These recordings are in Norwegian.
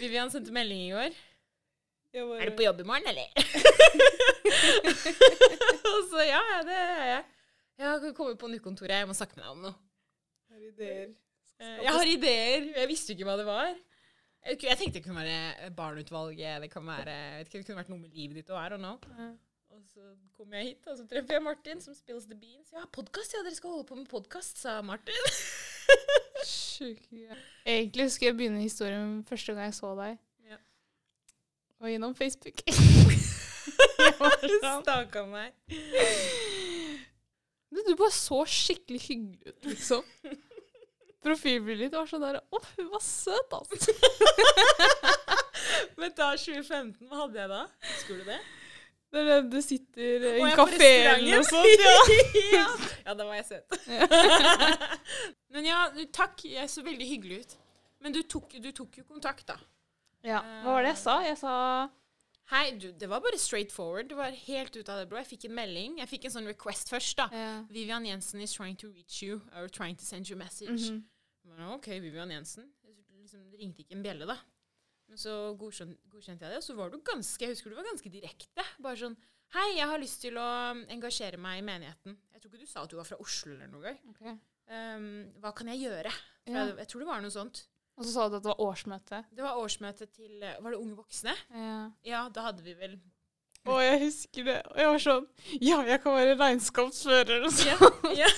Vivian sendte melding i går. Bare, Er du på jobb i morgen, eller? og så ja, ja, det er jeg. Jeg har kommet på nykontoret, jeg må snakke med deg om noe. har ideer. Eh, Jeg har ideer. Jeg visste jo ikke hva det var. Jeg jeg tenkte det kunne være barneutvalget, det kan være vet ikke, det kunne vært noe med livet ditt å være og nå. Og så kom jeg hit, og så treffer jeg Martin, som spills the beans. Ja, podkast, ja, dere skal holde på med podkast, sa Martin. Sjukt gøy. Egentlig skulle jeg begynne historien første gang jeg så deg. Ja. Og gjennom Facebook. Staka meg. Men Du bare så skikkelig hyggelig ut, liksom. Profilbildet ditt var sånn der Å, hun var søt, altså. Men da 2015, hva hadde jeg da? Husker du det? Det er den du sitter i Å, og er kafé eller noe sånt. Ja. ja. ja, da var jeg søt. Men ja, takk. Jeg så veldig hyggelig ut. Men du tok, du tok jo kontakt, da. ja. Hva var det jeg sa? Jeg sa Hei, du, det var bare straight forward. Det var helt ut av det blå. Jeg fikk en melding. Jeg fikk en sånn request først, da. Yeah. Vivian Jensen is trying to reach you, or trying to send you a message. Mm bare, ok, Vivian Jensen. Liksom, det ringte ikke en bjelle, da. Men så godkjente, godkjente jeg det, og så var du ganske Jeg husker du var ganske direkte. Bare sånn Hei, jeg har lyst til å engasjere meg i menigheten. Jeg tror ikke du sa at du var fra Oslo eller noe. Okay. Um, hva kan jeg gjøre? Ja. jeg, jeg tror det var noe sånt. Og så sa du at det var årsmøte. Det var årsmøte til eh, Var det Unge voksne? Ja. Ja, da hadde vi vel Å, jeg husker det. Og jeg var sånn Ja, jeg kan være regnskapsfører og Ja. sånn. ja.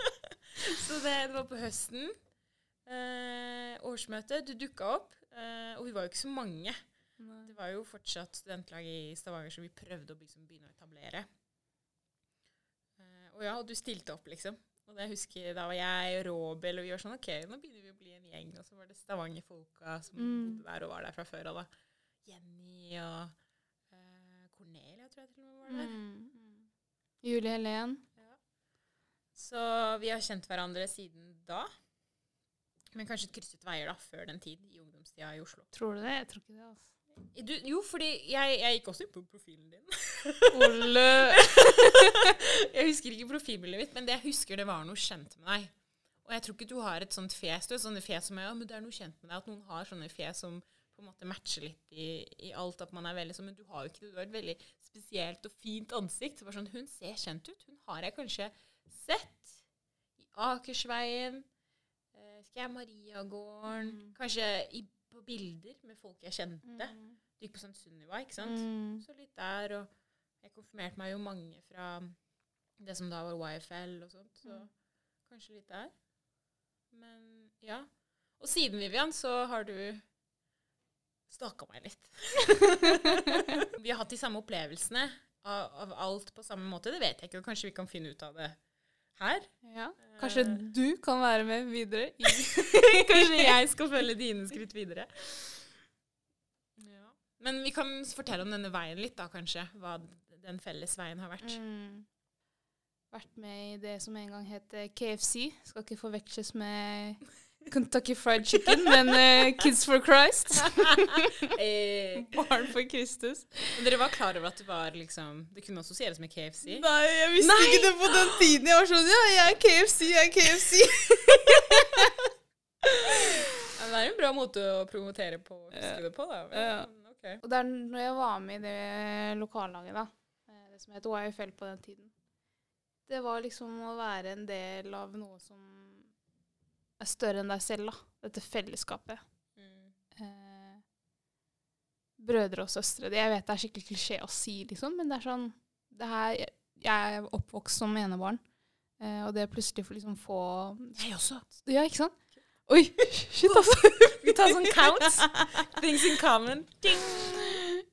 Så det, det var på høsten. Uh, årsmøte. Du dukka opp. Uh, og vi var jo ikke så mange. Det var jo fortsatt studentlag i Stavanger som vi prøvde å liksom begynne å etablere. Eh, og ja, og du stilte opp, liksom. Og det jeg husker, Da var jeg og Robel, og vi var sånn OK, nå begynner vi å bli en gjeng. Og så var det Stavanger-folka som Mm. bodde der og var der fra før av. Jenny og uh, Cornelia, tror jeg til og med var der. Mm. Julie Helen. Så vi har kjent hverandre siden da. Men kanskje krysset veier da, før den tid, i ungdomstida i Oslo. Tror du det? Jeg tror ikke det, altså. Du, jo, fordi jeg, jeg gikk også inn på profilen din. Ole! jeg husker ikke profilbildet mitt, men det jeg husker, det var noe kjent med deg. Og jeg tror ikke du har et sånt fjes. Du har sånne fjes som ja, men det er noe kjent med deg. At noen har sånne fjes som på en måte matcher litt i, i alt. At man er veldig sånn Men du har jo ikke det. Du har et veldig spesielt og fint ansikt. Sånn, Hun ser kjent ut. Hun har jeg kanskje sett i Akersveien. Eh, skal jeg Mariagården? Mm. Kanskje i, på bilder med folk jeg kjente. Du gikk på sånn Sunniva, ikke sant? Mm. Så litt der, og jeg konfirmerte meg jo mange fra det som da var YFL og sånt, så Mm. kanskje litt der. Men ja. Og siden, Vivian, så har du stalka meg litt. vi har hatt de samme opplevelsene av, av alt på samme måte. Det vet jeg ikke, og kanskje vi kan finne ut av det her. Ja. Kanskje Eh. du kan være med videre Kanskje jeg skal følge dine skritt videre. Ja. Men vi kan fortelle om denne veien litt, da, kanskje. Hva den felles veien har vært. Mm. Vært med i det som en gang het KFC. Skal ikke forveksles med Kentucky Fried Chicken, men uh, Kids for Christ. Eh, Barn for Kristus. men dere var klar over at det var liksom Det kunne assosieres med KFC? Nei, jeg visste Nei! ikke det på den tiden. Jeg var sånn Ja, jeg er KFC, jeg er KFC. men det er en bra måte å promotere på. å huske det på da. Ja. Men, ok. Og det er når jeg var med i det lokallaget, da, eh, det som het OIFL på den tiden, det var liksom å være en del av noe som er større enn deg selv, da. Dette fellesskapet. Mm. Eh, brødre og søstre. Jeg vet det er skikkelig klisjé å si, liksom, men det er sånn det her, jeg, er oppvokst som enebarn, eh, og det plutselig får liksom få Jeg også. Ja, ikke sant? Oi, shit, altså. Vi tar sånn counts. Things in common. Ding!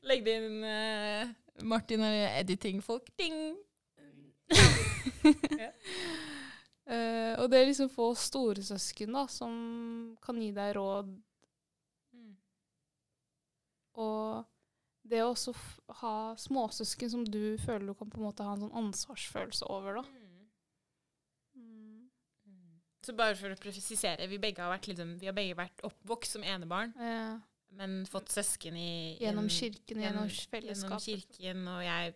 Legg det inn uh, Martin og editing-folk. Ding! Eh, og det liksom få storesøsken da, som kan gi deg råd, Mm. og det å også ha småsøsken som du føler du kan på en måte ha en sånn ansvarsfølelse over, da. Mm. Så bare for å presisere, vi begge har vært, liksom, vi har begge vært oppvokst som enebarn, Ja. men fått søsken i gjennom en- kirken, gjennom gjennom fellesskapet. kirken, og jeg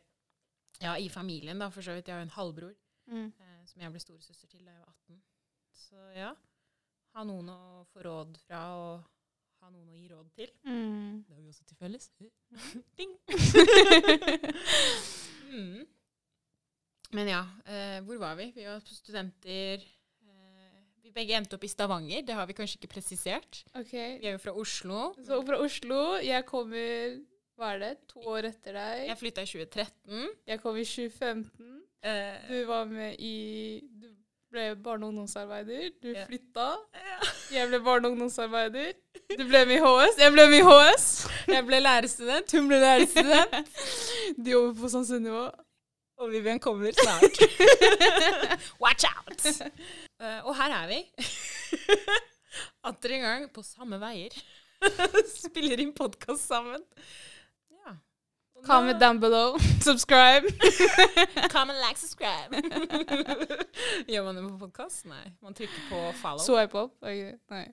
Ja, i familien, da, for så vidt. Jeg har jo en halvbror Mm. eh, som jeg ble storesøster til da jeg var 18. Så ja. Ha noen å få råd fra, og ha noen å gi råd til. Mm. Det har vi også til felles. Ding! mm. Men ja, eh, hvor var vi? Vi var studenter. Eh, vi begge endte opp i Stavanger. Det har vi kanskje ikke presisert. Okay. Vi er jo fra Oslo. Så fra Oslo. Jeg kommer Hva er det? To år etter deg. Jeg flytta i 2013. Jeg kom i 2015. Eh, Du var med i Du ble barne- og ungdomsarbeider. Du yeah. flytta. Yeah. Jeg ble barne- og ungdomsarbeider. Du ble med i HS. Jeg ble med i HS. Jeg ble lærerstudent, hun ble lærerstudent. De jobber på sunnivå. Og Vivian kommer snart. Watch out! Uh, og her er vi. Atter en gang på samme veier. Spiller inn podkast sammen. Comment down below. Subscribe. Comment, like, subscribe. Gjør man det på podkast? Nei. Man trykker på follow. Swipe opp. Okay. Nei.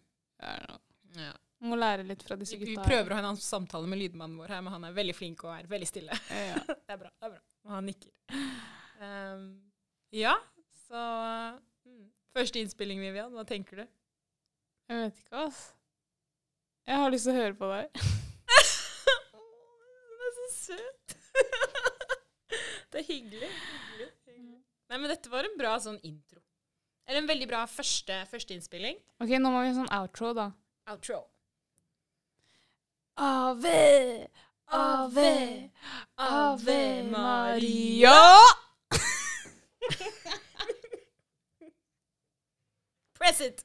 I don't know. ja. Må lære litt fra disse Vi, vi prøver å ha en annen samtale med lydmannen vår her, men han er veldig flink og er veldig stille. Ja. Det er bra. det er bra. Og han nikker. Um, ja, så mm. Første innspilling, Vivian. Hva tenker du? Jeg vet ikke, ass. Jeg har lyst til å høre på deg søt! det er hyggelig. hyggelig. Nei, men dette var en bra sånn intro. Eller en veldig bra første, første innspilling. Ok, nå må vi ha sånn outro, da. Outro. Ave, ave, ave Maria! Press it